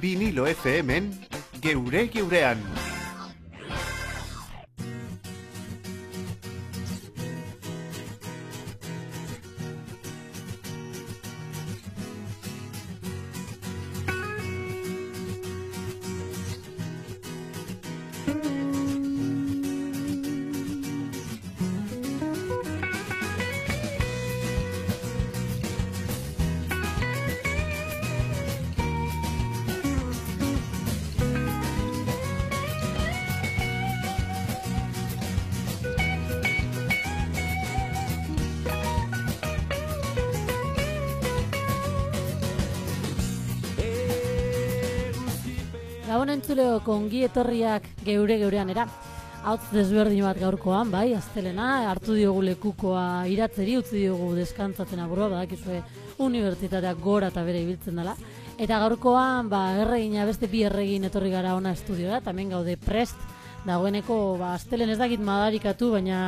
Vinilo FM-en geure geurean. Kongi etorriak geure geurean era. Hautz desberdin bat gaurkoan, bai, aztelena, hartu diogu lekukoa iratzeri, utzi diogu deskantzatzen aburua, badakizue unibertsitateak gora eta bere ibiltzen dela. Eta gaurkoan, ba, erregina beste bi erregin etorri gara ona estudioa, eta hemen gaude prest, dagoeneko, ba, astelen ez dakit madarikatu, baina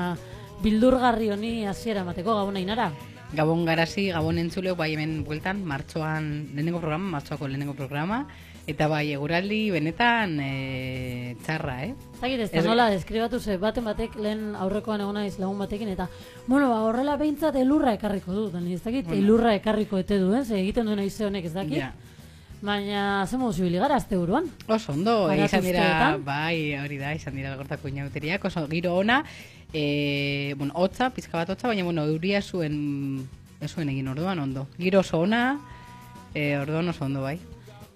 bildurgarri honi hasiera emateko gabona inara. Gabon garazi, Gabon entzuleo, bai hemen bueltan, martxoan lehenengo programa, martxoako lehenengo programa, eta bai eguraldi benetan e, txarra, eh? Zagit ez, Ez- nola, deskribatu ze baten batek lehen aurrekoan egon naiz lagun batekin, eta, bueno, ba, horrela behintzat elurra ekarriko du, da ez dakit, Bueno. elurra ekarriko ete du, eh? ze egiten duen aize honek ez dakit, Ja. baina ze modu zibili gara azte buruan. Oso ondo, Paratu izan dira, bai, hori da, izan dira gortako inauteriak, oso giro ona, e, bueno, hotza, pizka bat hotza, baina, bueno, euria zuen, zuen egin orduan ondo. Giro oso ona, e, orduan oso ondo, bai.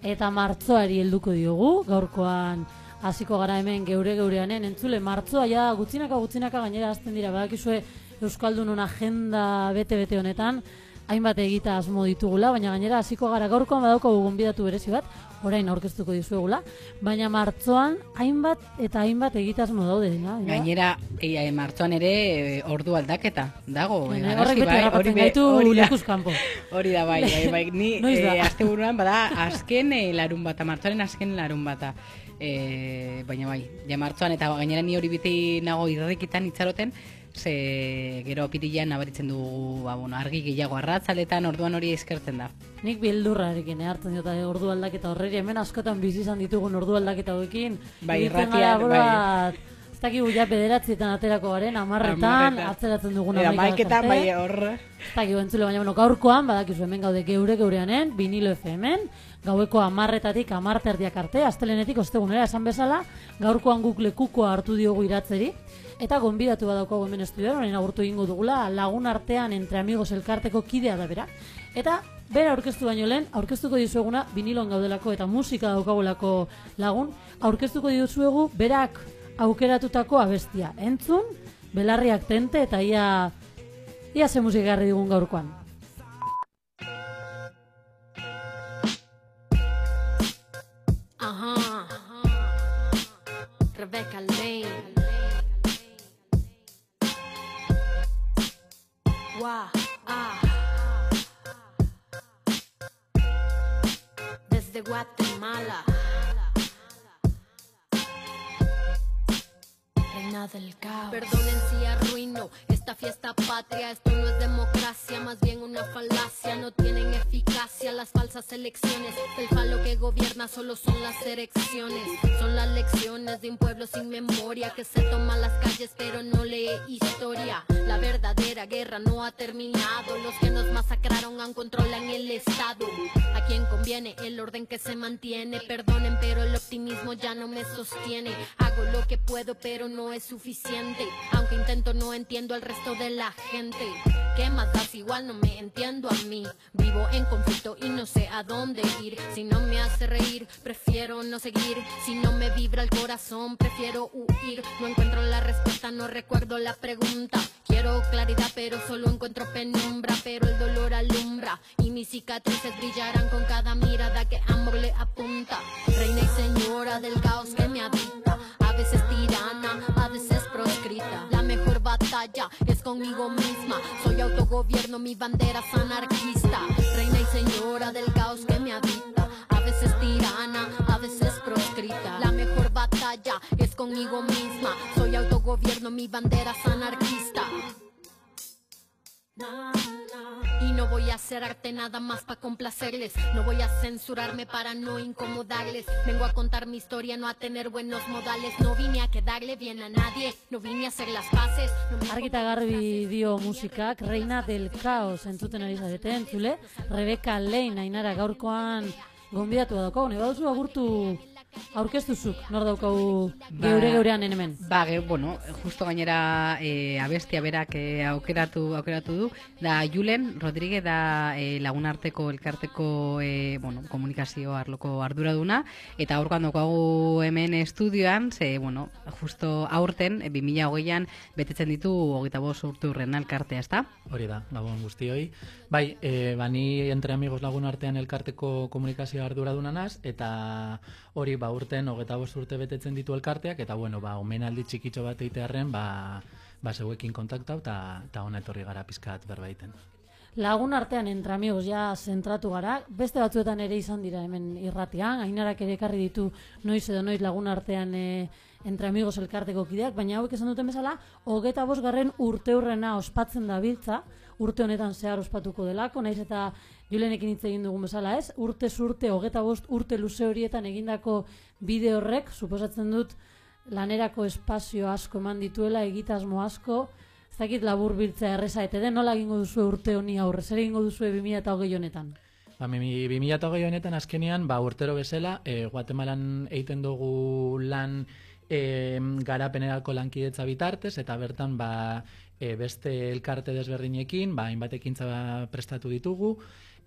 Eta martzoari helduko diogu, gaurkoan hasiko gara hemen geure geureanen, entzule, martzoa ja gutxinaka gutxinaka gainera hasten dira, badakizue Euskaldunon agenda bete-bete honetan, hainbat egita asmo ditugula, baina gainera hasiko gara. Gaurkoan badaukagu gonbidatu berezi bat, orain aurkeztuko dizuegula, baina martzoan hainbat eta hainbat egitasmo daude dira. Gainera, e, e, martxoan ere e, ordu aldaketa dago. e, horrek beti bai, harrapatzen gaitu lekuz kanpo. Hori da, bai, bai, bai. Ni e, asteburuan bada azken e, larun bata, martxoaren azken larun bata. E, baina bai, ja martxoan eta gainera ni hori beti nago irrikitan itxaroten, ze gero apirilean nabaritzen dugu ba, bueno, argi gehiago arratzaletan orduan hori eskertzen da. Nik bildurrarekin eh, hartzen dut eh, ordu aldaketa horreri hemen askotan bizi izan ditugun ordu aldaketa hauekin. Bai, irratian, bai. Ez dakigu ja bederatzietan aterako garen, amarretan, atzeratzen dugun Eta amaika maiketan bai hor. Ez dakigu entzule, baina bueno, gaurkoan, badakizu hemen gaude geure geureanen, vinilo FM-en, gaueko amarretatik amarterdiak arte, astelenetik ostegunera esan bezala, gaurkoan guk lekukoa hartu diogu iratzeri, eta gonbidatu badaukagu hemen estudioan, orain agurtu egingo dugula, lagun artean entre amigos elkarteko kidea da bera. Eta bera aurkeztu baino lehen, aurkeztuko dizueguna vinilon gaudelako eta musika daukagulako lagun, aurkeztuko dizuegu berak aukeratutako abestia. Entzun, belarriak tente eta ia, ia ze musika garri digun gaurkoan. Ajá. Rebecca Lane. Desde Guatemala. Perdonen si arruino esta fiesta patria. Esto no es democracia, más bien una falacia. No tienen eficacia las falsas elecciones. El falo que gobierna solo son las elecciones. Son las lecciones de un pueblo sin memoria que se toma las calles pero no lee historia. La verdadera guerra no ha terminado. Los que nos masacraron aún controlan el Estado. A quien conviene el orden que se mantiene. Perdonen, pero el optimismo ya no me sostiene. Hago lo que puedo, pero no es suficiente. Aunque intento, no entiendo al resto de la gente. ¿Qué más das? Igual no me entiendo a mí. Vivo en conflicto y no sé a dónde ir. Si no me hace reír, prefiero no seguir. Si no me vibra el corazón, prefiero huir. No encuentro la respuesta, no recuerdo la pregunta. Quiero claridad, pero solo encuentro penumbra. Pero el dolor alumbra y mis cicatrices brillarán con cada mirada que amor le apunta. Reina y señora del caos que me habita. A veces tirana, a veces proscrita. La mejor batalla es conmigo misma. Soy autogobierno, mi bandera es anarquista. Reina y señora del caos que me habita. A veces tirana, a veces proscrita. La mejor batalla es conmigo misma. Soy autogobierno, mi bandera es anarquista. Y no voy a hacer arte nada más para complacerles. No voy a censurarme para no incomodarles. Vengo a contar mi historia, no a tener buenos modales. No vine a quedarle bien a nadie, no vine a hacer las paces. No Argita garbi dio musikak Reina del Caos entzuten ari zarete entzule Rebeka Lein ainara gaurkoan gonbidatu daukagu ne baduzu agurtu aurkeztuzuk nor daukagu Ba- geure geurean hemen Ba, ge, bueno, justo gainera e, abestia berak e, aukeratu aukeratu du, da Julen Rodríguez da e, lagunarteko elkarteko e, bueno, komunikazio arloko arduraduna eta aurkan daukagu hemen estudioan, ze, bueno, justo aurten, e, 2008an betetzen ditu hogeita bost urte urren elkartea, ezta? Hori da, gabon guztioi. Bai, e, bani entre amigos lagun artean elkarteko komunikazio arduraduna naz, eta hori ba urten hogeta bost urte betetzen ditu elkarteak, eta bueno, ba, omenaldi txikitxo bat eitearren, ba, ba zeuekin kontaktau, eta hona etorri gara pizkat berbaiten. Lagun artean entre amigos ja zentratu gara, beste batzuetan ere izan dira hemen irratian, ainarak ere ekarri ditu noiz edo noiz lagun artean e, entre amigos elkarteko kideak, baina hauek esan duten bezala, hogeta bosgarren urte hurrena ospatzen da biltza, urte honetan zehar ospatuko delako, naiz eta Julenekin hitz egin dugun bezala ez, urte urte, hogeta bost urte luze horietan egindako bide horrek, suposatzen dut, lanerako espazio asko eman dituela, egitasmo asko, ez dakit labur biltzea erreza, eta den nola egingo duzu urte honi aurre, zer egingo duzu 2008 honetan? Ba, mi- 2008 honetan azkenean, ba, urtero bezala, e, Guatemalan egiten dugu lan e, garapenerako lankidetza bitartez, eta bertan ba, e, beste elkarte desberdinekin, ba, hainbat ekintza prestatu ditugu,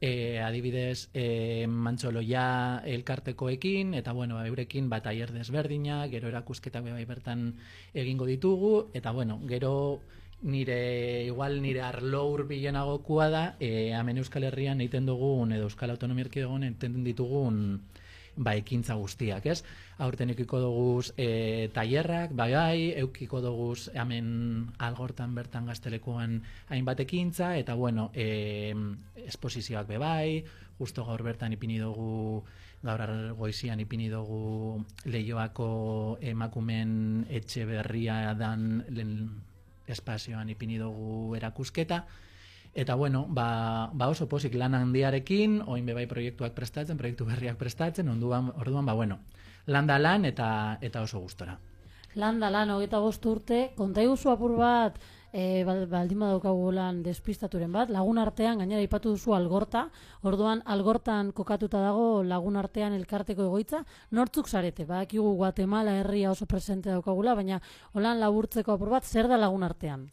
e, adibidez e, mantxoloia elkartekoekin, eta bueno, eurekin ba, taier desberdina, gero erakusketak bai bertan egingo ditugu, eta bueno, gero nire igual nire arlo hurbilenagokua da e, hemen Euskal Herrian egiten dugun edo Euskal Autonomia Erkidegoan egiten ditugun ba, ekintza guztiak, ez? Aurten eukiko doguz e, tailerrak, bai bai, eukiko doguz hemen algortan bertan gaztelekuan hainbat ekintza, eta bueno, e, esposizioak be bai, justo gaur bertan ipini dugu gaur goizian ipini dugu leioako emakumen etxe berria dan lehen espazioan ipini dugu erakusketa, Eta bueno, ba, ba oso posik lan handiarekin, oin bebai proiektuak prestatzen, proiektu berriak prestatzen, onduan, orduan, ba bueno, lan da lan eta eta oso gustora. Lan da lan, hogeita bost urte, konta iguzu apur bat, e, bal- baldin badaukagu lan despistaturen bat, lagun artean, gainera ipatu duzu algorta, orduan algortan kokatuta dago lagun artean elkarteko egoitza, nortzuk zarete, badakigu Guatemala herria oso presente daukagula, baina holan laburtzeko apur bat, zer da lagun artean?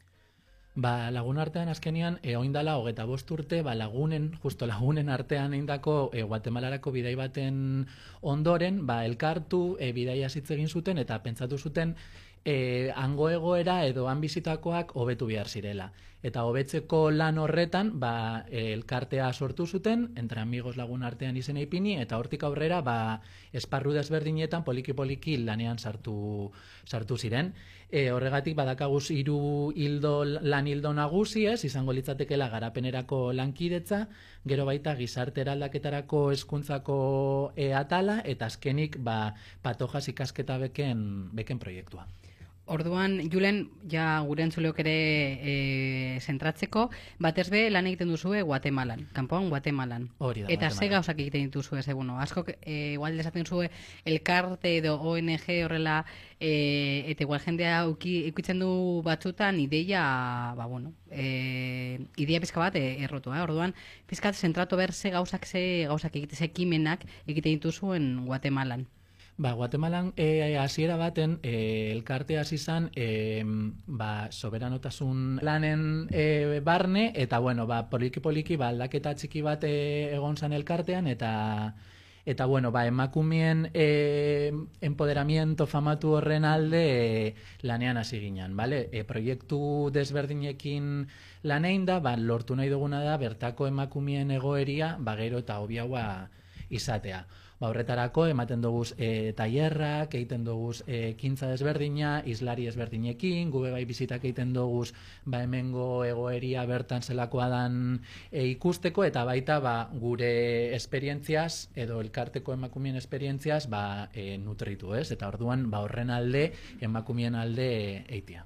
Ba, lagun artean azkenean, e, oindala hogeta bost urte, ba, lagunen, justo lagunen artean eindako e, Guatemalarako bidai baten ondoren, ba, elkartu, e, bidai hitz egin zuten, eta pentsatu zuten, e, hango egoera edo han bizitakoak hobetu behar zirela. Eta hobetzeko lan horretan, ba, elkartea sortu zuten, entre amigos lagun artean izena ipini, eta hortik aurrera, ba, esparru desberdinetan poliki-poliki lanean sartu, sartu ziren. E, horregatik badakaguz hiru hildo lan hildo nagusi, ez, izango litzatekela garapenerako lankidetza, gero baita gizarte eraldaketarako hezkuntzako e, atala eta azkenik ba patojas ikasketa beken beken proiektua. Orduan, Julen, ja gure entzuleok ere e, zentratzeko, batez be lan egiten duzue Guatemalan, kanpoan Guatemalan. Hori da, Eta ze Guatemalan. gauzak egiten dituzue, ze, bueno, asko, e, igual desaten zue elkarte edo ONG horrela, e, eta igual jendea uki, ikutzen du batzutan ideia, ba, bueno, e, ideia pizka bat e, errotua, eh? orduan, pizkat zentratu ber ze gauzak, ze gauzak egite, ze ekimenak egiten dituzuen Guatemalan. Ba, Guatemalan e, hasiera baten e, elkarte hasi izan e, ba, soberanotasun lanen e, barne eta bueno, ba, poliki poliki ba, aldaketa txiki bat e, egon zan elkartean eta eta bueno, ba, emakumeen e, empoderamiento famatu horren alde e, lanean hasi ginen, vale? E, proiektu desberdinekin lanein da, ba, lortu nahi duguna da bertako emakumeen egoeria, ba, gero eta hobiagoa izatea. Ba, horretarako ematen dugu e, tailerrak, egiten dugu e, kintza desberdina, islari ezberdinekin, gube bai bizitak egiten dugu ba, hemengo egoeria bertan zelakoa dan e, ikusteko, eta baita ba, gure esperientziaz, edo elkarteko emakumien esperientziaz, ba, e, nutritu, ez? Eta orduan, ba, horren alde, emakumien alde e, eitia.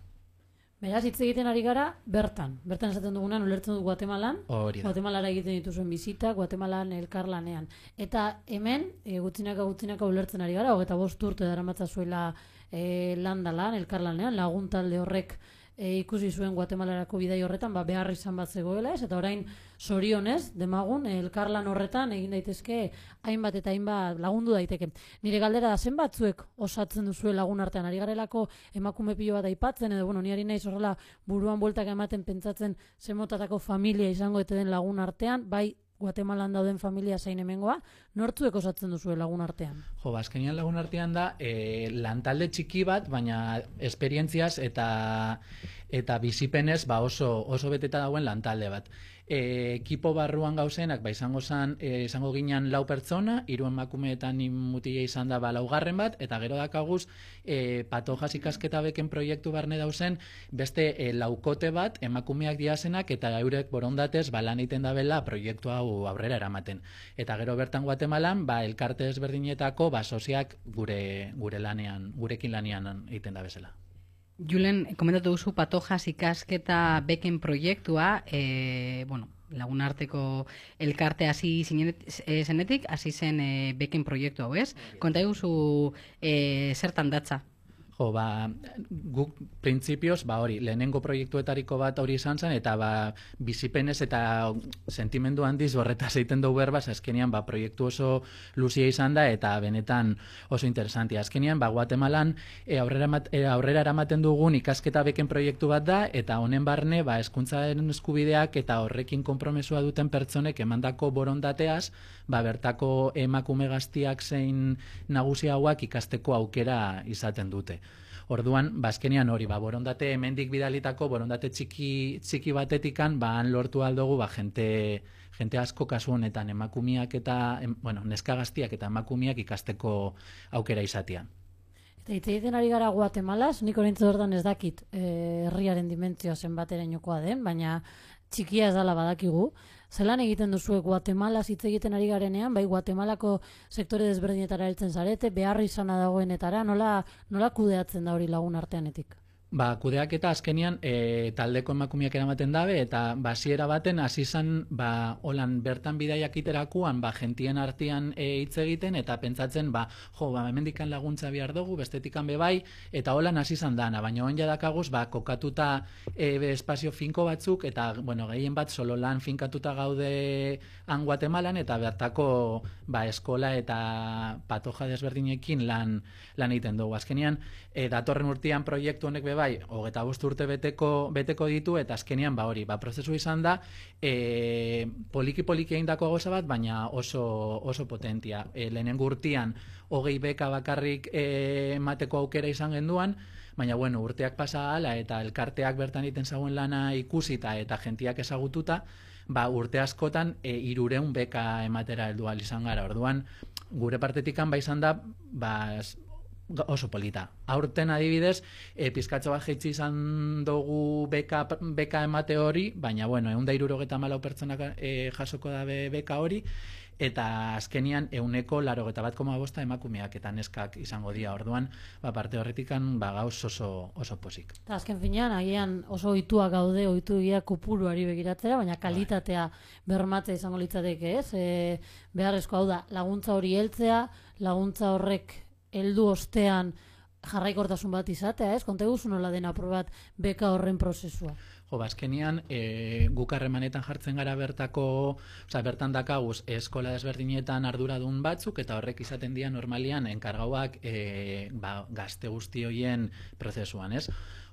Beraz, hitz egiten ari gara bertan. Bertan esaten dugunan, ulertzen dut Guatemalan. Hori da. Guatemalara egiten dituzuen bizita, Guatemalan elkarlanean. Eta hemen, e, gutxinaka gutxinaka ulertzen ari gara, hogeta bost urte daramatza zuela e, landalan, elkarlanean, laguntalde horrek e, ikusi zuen Guatemalarako bidai horretan, ba, behar izan bat zegoela ez, eta orain sorionez, demagun, elkarlan horretan egin daitezke hainbat eta hainbat lagundu daiteke. Nire galdera da zen batzuek osatzen duzue lagun artean, ari garelako emakume pilo bat aipatzen, edo bueno, ni ari naiz horrela buruan bueltak ematen pentsatzen zemotatako familia izango eta den lagun artean, bai Guatemalan dauden familia zein hemengoa, nortzuek osatzen duzue lagun artean? Jo, ba, azkenian lagun artean da, e, lantalde txiki bat, baina esperientziaz eta eta bizipenez ba oso, oso beteta dauen lantalde bat. E, ekipo barruan gauzenak, ba, izango, zan, e, izango ginen lau pertsona, hiru emakumeetan mutia izan da ba, laugarren bat, eta gero dakaguz, e, patojas ikasketa beken proiektu barne dauzen, beste e, laukote bat, emakumeak diazenak, eta eurek borondatez, ba, lan egiten dabela proiektu hau aurrera eramaten. Eta gero bertan Guatemalan, ba, elkarte ezberdinetako, ba, soziak gure, gure lanean, gurekin lanean egiten da bezala. Julen, komentatu duzu patojas ikasketa beken proiektua, e, bueno, lagun arteko elkarte hasi eh, zenetik, hasi zen e, beken proiektu hau, ez? Konta duzu e, zertan datza. Jo, ba, guk printzipioz, ba hori, lehenengo proiektuetariko bat hori izan zen, eta ba, bizipenez eta sentimendu handiz horretaz egiten dugu berbaz, azkenian, ba, proiektu oso luzia izan da, eta benetan oso interesantia. Azkenian, ba, Guatemalan e, aurrera, emat- e, aurrera eramaten dugun ikasketa beken proiektu bat da, eta honen barne, ba, eskuntzaren eskubideak eta horrekin konpromesua duten pertsonek emandako borondateaz, ba, bertako emakume gaztiak zein nagusi hauak ikasteko aukera izaten dute. Orduan, bazkenian hori, ba, borondate hemendik bidalitako, borondate txiki, txiki batetikan, ba, han lortu aldogu, ba, jente, jente asko kasu honetan emakumiak eta, em, bueno, neska gaztiak eta emakumiak ikasteko aukera izatean. Eta hitz egiten ari gara Guatemalaz, nik orintzu hortan ez dakit eh, herriaren dimentzioa zenbaterainokoa den, baina txikia ez dala badakigu. Zelan egiten duzue Guatemalaz hitz egiten ari garenean, bai Guatemalako sektore desberdinetara heltzen zarete, behar izana dagoenetara, nola, nola kudeatzen da hori lagun arteanetik? Ba, kudeak eta azkenian e, taldeko emakumiak eramaten dabe eta basiera baten hasi izan ba, holan bertan bidaiak iterakuan ba, gentien artean e, hitz egiten eta pentsatzen ba, jo, ba, hemendikan laguntza behar dugu, bestetikan be bai eta holan hasi izan dana, baina oin jadakaguz ba, kokatuta e, espazio finko batzuk eta bueno, gehien bat solo lan finkatuta gaude han Guatemalan eta bertako ba, eskola eta patoja desberdinekin lan, lan egiten dugu. Azkenian, e, datorren urtean proiektu honek be bai, hogeta bost urte beteko, beteko ditu, eta azkenian, ba hori, ba, prozesu izan da, e, poliki-poliki egindako gauza bat, baina oso, oso potentia. E, lehenengo urtean, hogei beka bakarrik e, emateko aukera izan genduan, baina bueno, urteak pasa hala eta elkarteak bertan egiten zauen lana ikusita eta jentiak ezagututa, ba, urte askotan e, irureun beka ematera heldu izan gara. Orduan, gure partetikan ba izan da, ba, oso polita. Aurten adibidez, e, pizkatxo bat jeitsi izan dugu beka, beka emate hori, baina bueno, egun da irurogeta malau pertsonak e, jasoko dabe beka hori, eta azkenian euneko laro bat koma bosta emakumeak eta neskak izango dira orduan, ba, parte horretikan ba, gauz oso, oso posik. Eta azken finean, agian oso ohitua gaude, ohitu egia kupuruari begiratzera, baina kalitatea bermatzea izango litzateke, ez? E, beharrezko hau da, laguntza hori heltzea, laguntza horrek heldu ostean jarraikortasun bat izatea, ez? Konta eguzu nola dena probat beka horren prozesua. Jo, bazkenian, e, guk harremanetan jartzen gara bertako, osea, bertan dakaguz, eskola desberdinetan arduradun batzuk, eta horrek izaten dira normalian enkargauak e, ba, gazte guzti hoien prozesuan, ez?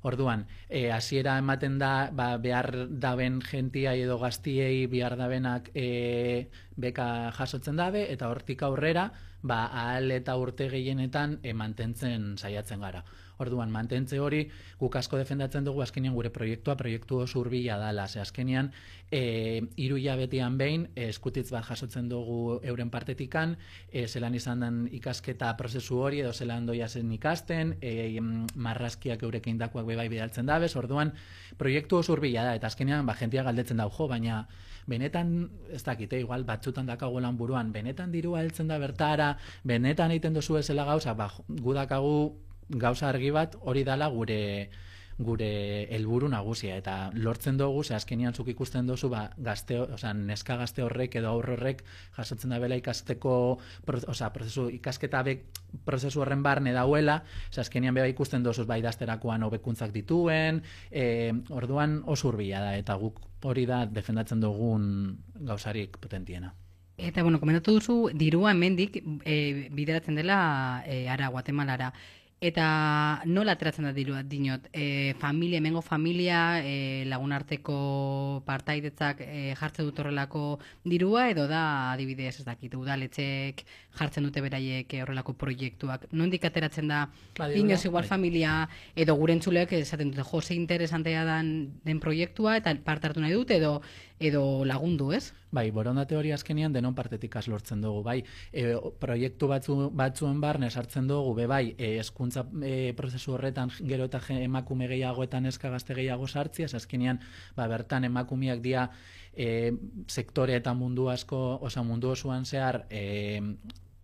Orduan, e, hasiera ematen da ba, behar daben gentia edo gaztiei behar dabenak e, beka jasotzen dabe, eta hortik aurrera, ba, ahal eta urte gehienetan e, mantentzen saiatzen gara. Orduan, mantentze hori guk asko defendatzen dugu azkenean gure proiektua proiektu oso hurbila dala. Ze azkenean e, hiru hilabetean behin e, eskutitz bat jasotzen dugu euren partetikan, e, zelan izan den ikasketa prozesu hori edo zelan doia zen ikasten, e, marrazkiak eurekin dakoak bebai bidaltzen dabez, orduan proiektu oso hurbila da, eta azkenean ba, jentia galdetzen dau, jo, baina benetan, ez dakite, igual batzutan dakago lan buruan, benetan dirua heltzen da bertara, benetan egiten duzu ezela gauza, ba, gu dakagu gauza argi bat hori dala gure gure helburu nagusia eta lortzen dugu ze azkenian zuk ikusten duzu ba gazte, osea neska gazte horrek edo aurre horrek jasotzen da bela ikasteko osea prozesu ikasketa bek prozesu horren barne dauela, ze azkenian beba ikusten duzu bai idazterakoan hobekuntzak dituen, e, orduan oso hurbila da eta guk hori da defendatzen dugun gauzarik potentiena. Eta, bueno, komentatu duzu, dirua hemendik e, bideratzen dela e, ara, Guatemalara. Eta nola ateratzen da dirua dinot? E, familia, hemengo familia, e, lagunarteko partaidetzak e, jartzen dut horrelako dirua, edo da, adibidez, ez dakit, udaletxek jartzen dute beraiek e, horrelako proiektuak. Nondik ateratzen da, Ba, dirua, inoz igual bai. familia, edo gure entzuleak esaten dute, jose interesantea dan, den proiektua, eta parte hartu nahi dut, edo, edo lagundu, ez? Bai, borondate hori azkenean denon partetik az lortzen dugu, bai, e, proiektu batzu, batzuen barne sartzen dugu, be bai, e, eskuntza e, prozesu horretan gero eta emakume gehiago eta neska gazte gehiago sartzia, ze azkenean, ba, bertan emakumeak dia e, sektore eta mundu asko, osa mundu osoan zehar, e,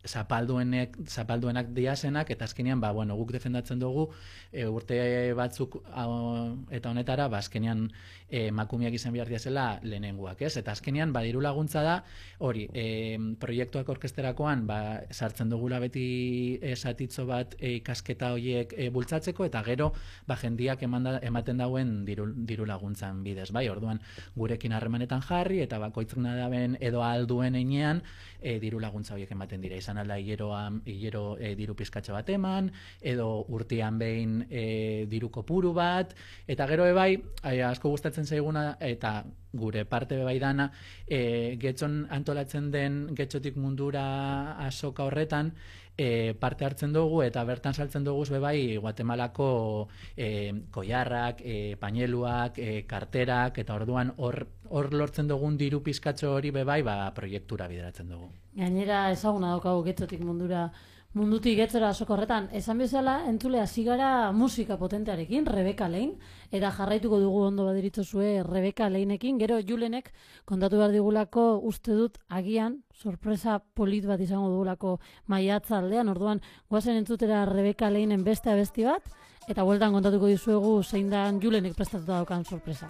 zapalduenek, zapalduenak diazenak, eta azkenean, ba, bueno, guk defendatzen dugu, e, urte batzuk hau- eta honetara, ba, azkenean e, emakumeak izan behar diazela lehenengoak, ez? Eta azkenean, ba, diru laguntza da, hori, e, proiektuak orkesterakoan, ba, sartzen dugula beti esatitzo bat e, ikasketa horiek e, bultzatzeko, eta gero, ba, jendiak emanda, ematen dauen diru, diru laguntzan bidez, bai? Orduan, gurekin harremanetan jarri, eta bakoitzak nadaben edo alduen einean, e, diru laguntza horiek ematen dira. Izan alda hileroa, hilero e, diru pizkatxo bat eman, edo urtean behin e, diru kopuru bat, eta gero ebai, ai, asko gustatzen zaiguna, eta gure parte bebai dana, e, getxon antolatzen den getxotik mundura asoka horretan, e, parte hartzen dugu eta bertan saltzen dugu bebai Guatemalako e, koiarrak, e, paineluak, e, karterak eta orduan hor hor lortzen dugun diru pizkatxo hori bebai ba proiektura bideratzen dugu. Gainera ezaguna daukagu getxotik mundura mundutik getzora asoko horretan. Esan bezala, entzule hasi gara musika potentearekin, Rebeka Lein, eta jarraituko dugu ondo badiritzozue Rebeka Leinekin, gero Julenek kontatu behar digulako uste dut agian, sorpresa polit bat izango dugulako maiatza aldean, orduan guazen entzutera Rebeka Leinen beste abesti bat, eta bueltan kontatuko dizuegu zein da Julenek prestatuta daukan sorpresa.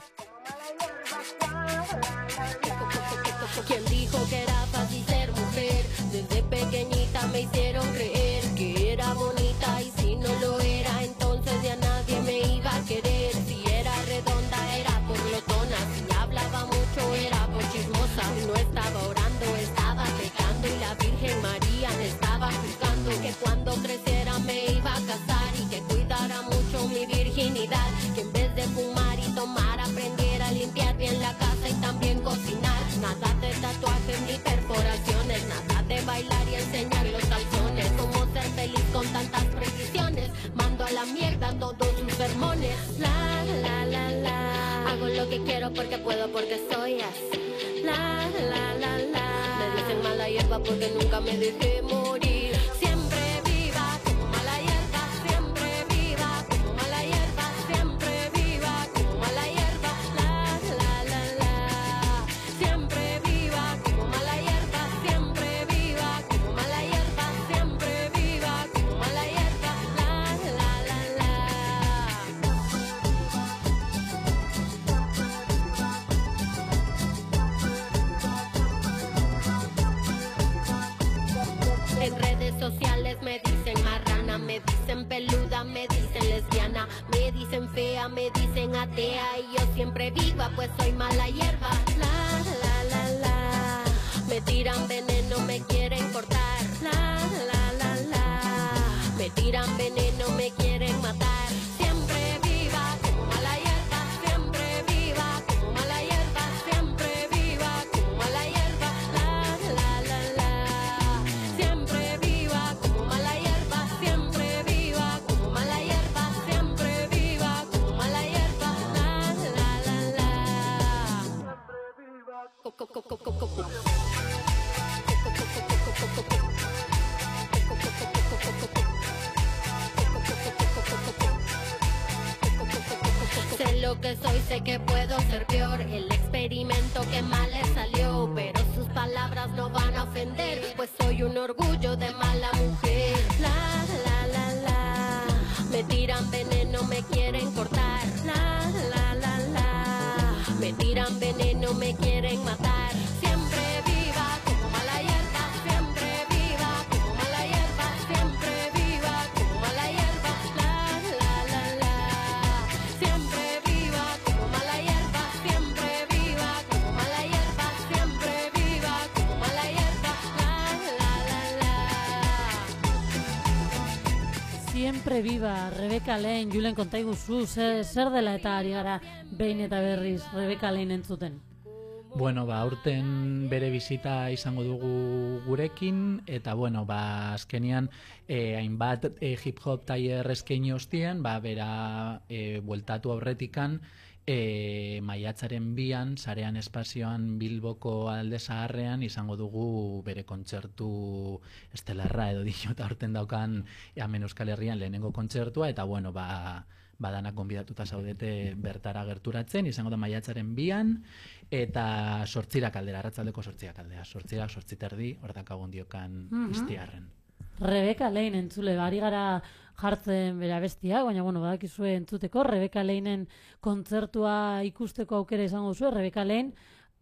La. Hago lo que quiero porque puedo, porque soy así. La la la la. Me dicen mala hierba porque nunca me dejé siempre viva, Rebeka Lehen, Julen kontaiguzu, zer, zer dela eta ari gara behin eta berriz Rebeka Lehen entzuten? Bueno, ba, aurten bere bizita izango dugu gurekin, eta bueno, ba, azkenian, eh, hainbat eh, hip-hop tailer eskaini ostien, ba, bera eh, bueltatu aurretikan, e, maiatzaren bian, sarean espazioan Bilboko alde zaharrean izango dugu bere kontzertu estelarra edo diot aurten daukan hemen Euskal Herrian lehenengo kontzertua eta bueno, ba, badanak gonbidatuta zaudete bertara gerturatzen, izango da maiatzaren bian, eta sortzirak aldera, arratzaldeko sortzirak aldera, sortzirak, sortziterdi, hor dakagun diokan mm -hmm. iztiarren. Rebeka Lein entzule, bari gara jartzen bera bestia, baina bueno, badakizue entzuteko, Rebeka Leinen kontzertua ikusteko aukera izango zuen, Rebeka Lein,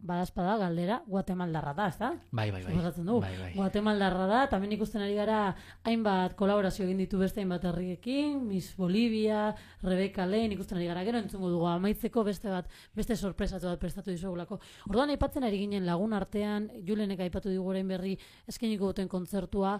badazpada galdera, guatemaldarra da, ezta? Bai, bai, bai. Du. bai, bai. Guatemaldarra da, tamen ikusten ari gara hainbat kolaborazio egin ditu beste hainbat herriekin, Miss Bolivia, Rebeka Lein, ikusten ari gara, gero entzungo dugu, amaitzeko beste bat, beste sorpresatu bat prestatu dizugulako. Orduan aipatzen ari ginen lagun artean, Julenek aipatu digu berri eskeniko duten kontzertua,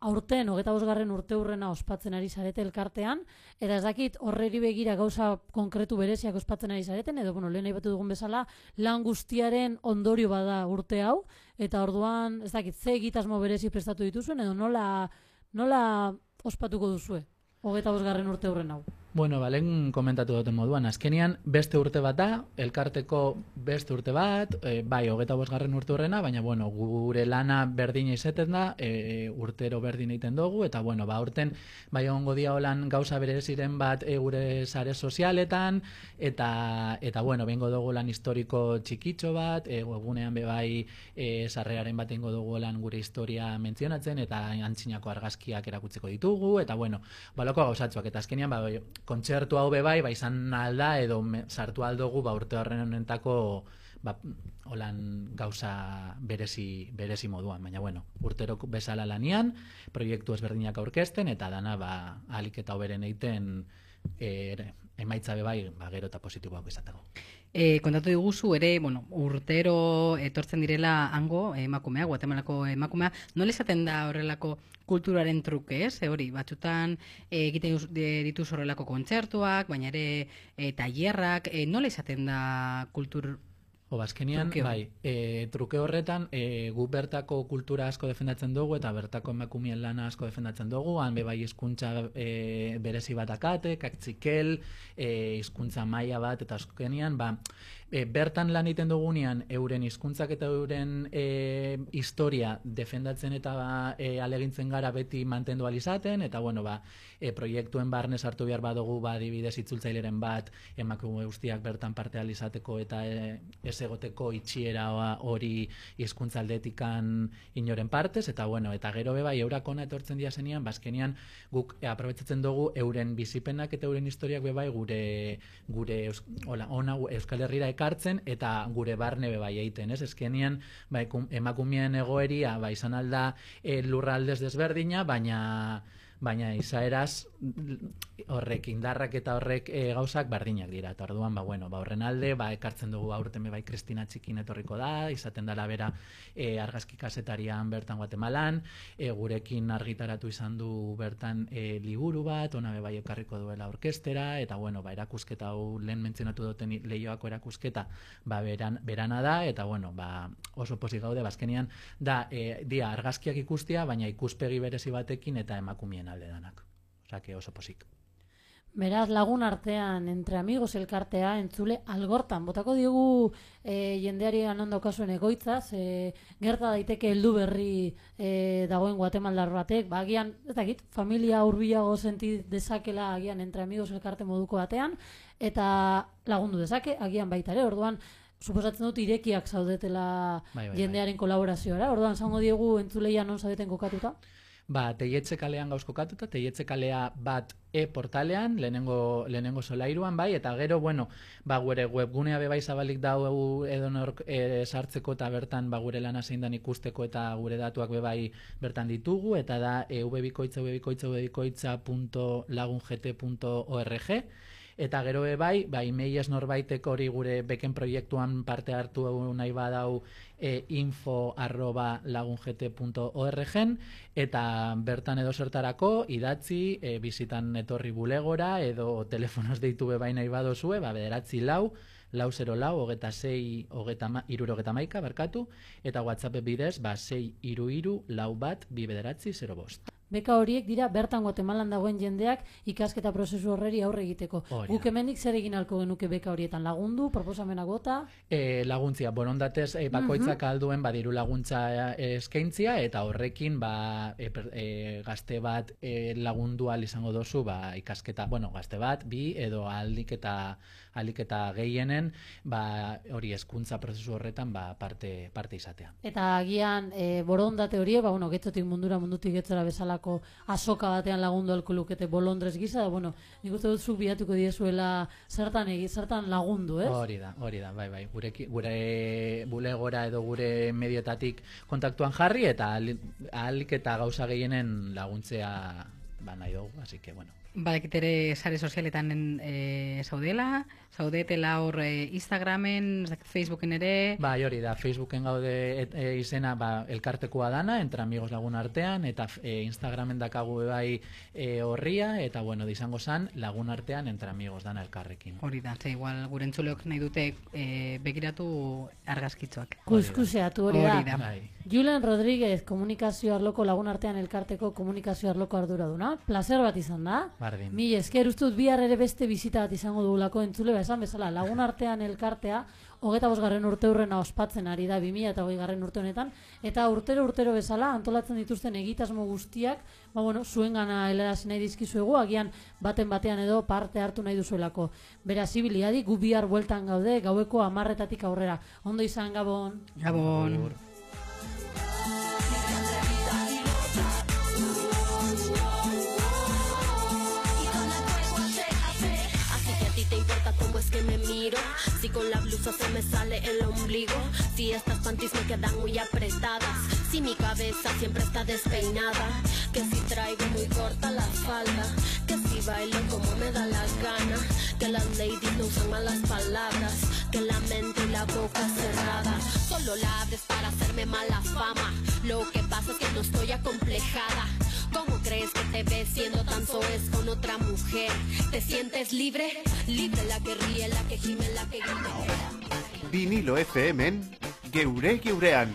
aurten, hogeta bosgarren urte hurrena ospatzen ari zarete elkartean, eta ez dakit horreri begira gauza konkretu bereziak ospatzen ari zareten, edo bueno, lehen batu dugun bezala, lan guztiaren ondorio bada urte hau, eta orduan, ez dakit, ze egitasmo berezi prestatu dituzuen, edo nola, nola ospatuko duzue, hogeta bosgarren urte hurren hau. Bueno, balen komentatu duten moduan, azkenian beste urte bat da, elkarteko beste urte bat, e, bai, hogeta bosgarren urte horrena, baina, bueno, gure lana berdina izeten da, e, urtero berdin egiten dugu, eta, bueno, ba, urten, bai, ongo dia holan gauza bere ziren bat e, gure sare sozialetan, eta, eta bueno, bengo dugu lan historiko txikitxo bat, e, egunean be bai, e, sarrearen bat ingo dugu lan gure historia mentzionatzen, eta antzinako argazkiak erakutzeko ditugu, eta, bueno, baloko gauzatzuak, eta azkenian, ba, kontzertu hau be bai, ba izan alda edo me, sartu aldogu ba urte horren honentako ba holan gauza berezi berezi moduan, baina bueno, urtero bezala lanian, proiektu ezberdinak aurkezten eta dana ba alik eta hoberen egiten eh emaitza be bai, ba gero eta positiboak izateko. E, kontatu diguzu ere, bueno, urtero etortzen direla hango emakumea, Guatemalako emakumea, nola izaten da horrelako kulturaren truke, ez? E, hori, batzutan e, egiten ditu horrelako kontzertuak, baina ere e, tailerrak, e, nola izaten da kultur O bazkenian, bai, e, truke horretan, e, gu bertako kultura asko defendatzen dugu eta bertako emakumien lana asko defendatzen dugu, han bai hizkuntza e, berezi bat akate, kaktzikel, e, hizkuntza maila bat, eta azkenean, ba, e, bertan lan egiten dugunean euren hizkuntzak eta euren e, historia defendatzen eta ba, e, alegintzen gara beti mantendu alizaten eta bueno ba e, proiektuen barne sartu behar badugu ba adibidez itzultzaileren bat emakume guztiak bertan parte alizateko eta e, egoteko itxiera hori hizkuntza aldetikan inoren partez eta bueno eta gero be bai eurakona etortzen dia zenean bazkenian ba, guk e, aprobetzatzen dugu euren bizipenak eta euren historiak be bai gure gure hola ona Euskal Herrira ekartzen eta gure barne be bai egiten, ez? Eskenean, bai emakumeen egoeria bai izan alda e, lurraldez desberdina, baina baina izaeraz horrek indarrak eta horrek e, gauzak berdinak dira. Eta orduan, ba, bueno, ba, horren alde, ba, ekartzen dugu aurten bai Kristina Txikin etorriko da, izaten dela bera e, argazki kasetarian bertan Guatemalan, e, gurekin argitaratu izan du bertan e, liburu bat, ona bai ekarriko duela orkestera, eta bueno, ba, erakusketa hau lehen mentzionatu duten lehioako erakusketa, ba, beran, berana da, eta bueno, ba, oso posi gaude, bazkenian, da, e, dia argazkiak ikustia, baina ikuspegi berezi batekin eta emakumien alde danak. Osa, que oso posik. Beraz, lagun artean, entre amigos elkartea, entzule, algortan. Botako diogu e, jendeari anondo kasuen egoitzaz, e, gerta daiteke heldu berri e, dagoen guatemaldar batek, ba, agian, ez dakit, familia urbiago senti dezakela agian entre amigos elkarte moduko batean, eta lagundu dezake, agian baita ere, orduan, suposatzen dut irekiak zaudetela bai, bai, bai. jendearen kolaborazioa, orduan, zango diegu entzuleia non zaudeten kokatuta? Ba, teietze kalean gauz kokatuta, teietze kalea bat e-portalean, lehenengo, lehenengo solairuan, bai, eta gero, bueno, ba, gure webgunea bebai zabalik dau edo nork e, sartzeko eta bertan, ba, gure lana zein ikusteko eta gure datuak bebai bertan ditugu, eta da, e, ubebikoitza, ubebikoitza, ubebikoitza.lagungt.org, Eta gero e bai, bai meies norbaitek hori gure beken proiektuan parte hartu nahi badau e, info arroba lagungt.org eta bertan edo zertarako idatzi e, bizitan etorri bulegora edo telefonos deitu bebain nahi badozue, ba, bederatzi lau, lau zero lau, hogeta zei, hogeta ma, iruro hogeta maika, barkatu, eta WhatsApp bidez, ba, zei iru iru, lau bat, bi bederatzi, zero bost. Beka horiek dira bertan Guatemalan dagoen jendeak ikasketa prozesu horreri aurre egiteko. Hori da. Guk hemendik zer egin alko genuke beka horietan lagundu, proposamenak bota, E, laguntzia, borondatez e, bakoitzak alduen badiru laguntza e, eskaintzia eta horrekin ba, e, e, gazte bat e, lagundu ahal izango dozu ba, ikasketa, bueno, gazte bat, bi edo aldik eta alik eta gehienen ba, hori hezkuntza prozesu horretan ba, parte, parte izatea. Eta agian e, borondate horiek, ba, bueno, getzotik mundura, mundutik getzora bezalako asoka batean lagundu alko lukete bolondrez gisa, da, bueno, nik uste dut zuk bilatuko diezuela zertan egi, zertan lagundu, ez? Hori da, hori da, bai, bai. Gure, gure bulegora edo gure medioetatik kontaktuan jarri eta ahal- ahalik eta gauza gehienen laguntzea ba nahi dugu, así que bueno. Badakit ere sare sozialetan e, zaudela, zaudetela hor e, Instagramen, Facebooken ere, Bai, hori da, Facebooken gaude et, e, izena ba, elkartekoa dana, entre amigos lagun artean, eta e, Instagramen dakagu bai e, horria, eta bueno, izango zan, lagun artean, entre amigos dana elkarrekin. hori da, ze igual gure entzuleok nahi dute e, begiratu argazkitzoak. Kuskuseatu hori da. Hori da. Bai. Julen Rodríguez, komunikazio arloko lagun artean elkarteko komunikazio arloko arduraduna. Placer bat izan da. Bardin. Mi esker ustut bihar ere beste bizita bat izango dugulako entzule, ba, esan bezala, lagun artean elkartea, hogeta bosgarren urte hurrena ospatzen ari da 2000 eta hogei garren urte honetan, eta urtero urtero bezala antolatzen dituzten egitasmo guztiak, ba bueno, zuen gana helarazi nahi dizkizuegu, agian baten batean edo parte hartu nahi duzuelako. Beraz, zibiliadi, gu bihar bueltan gaude, gaueko amarretatik aurrera. Ondo izan, Gabon! Gabon. Así se me sale el ombligo. Si estas panties me quedan muy apretadas Si mi cabeza siempre está despeinada Que si traigo muy corta la falda Que si bailo como me da la gana Que las ladies no usan malas palabras Que la mente y la boca cerrada Solo la abres para hacerme mala fama. Lo que pasa es que no estoy acomplejada. ¿Cómo crees que te ves siendo tan soez con otra mujer? ¿Te sientes libre? Libre la que ríe, la que gime, la que grita. Vinilo FM en Geure Geurean.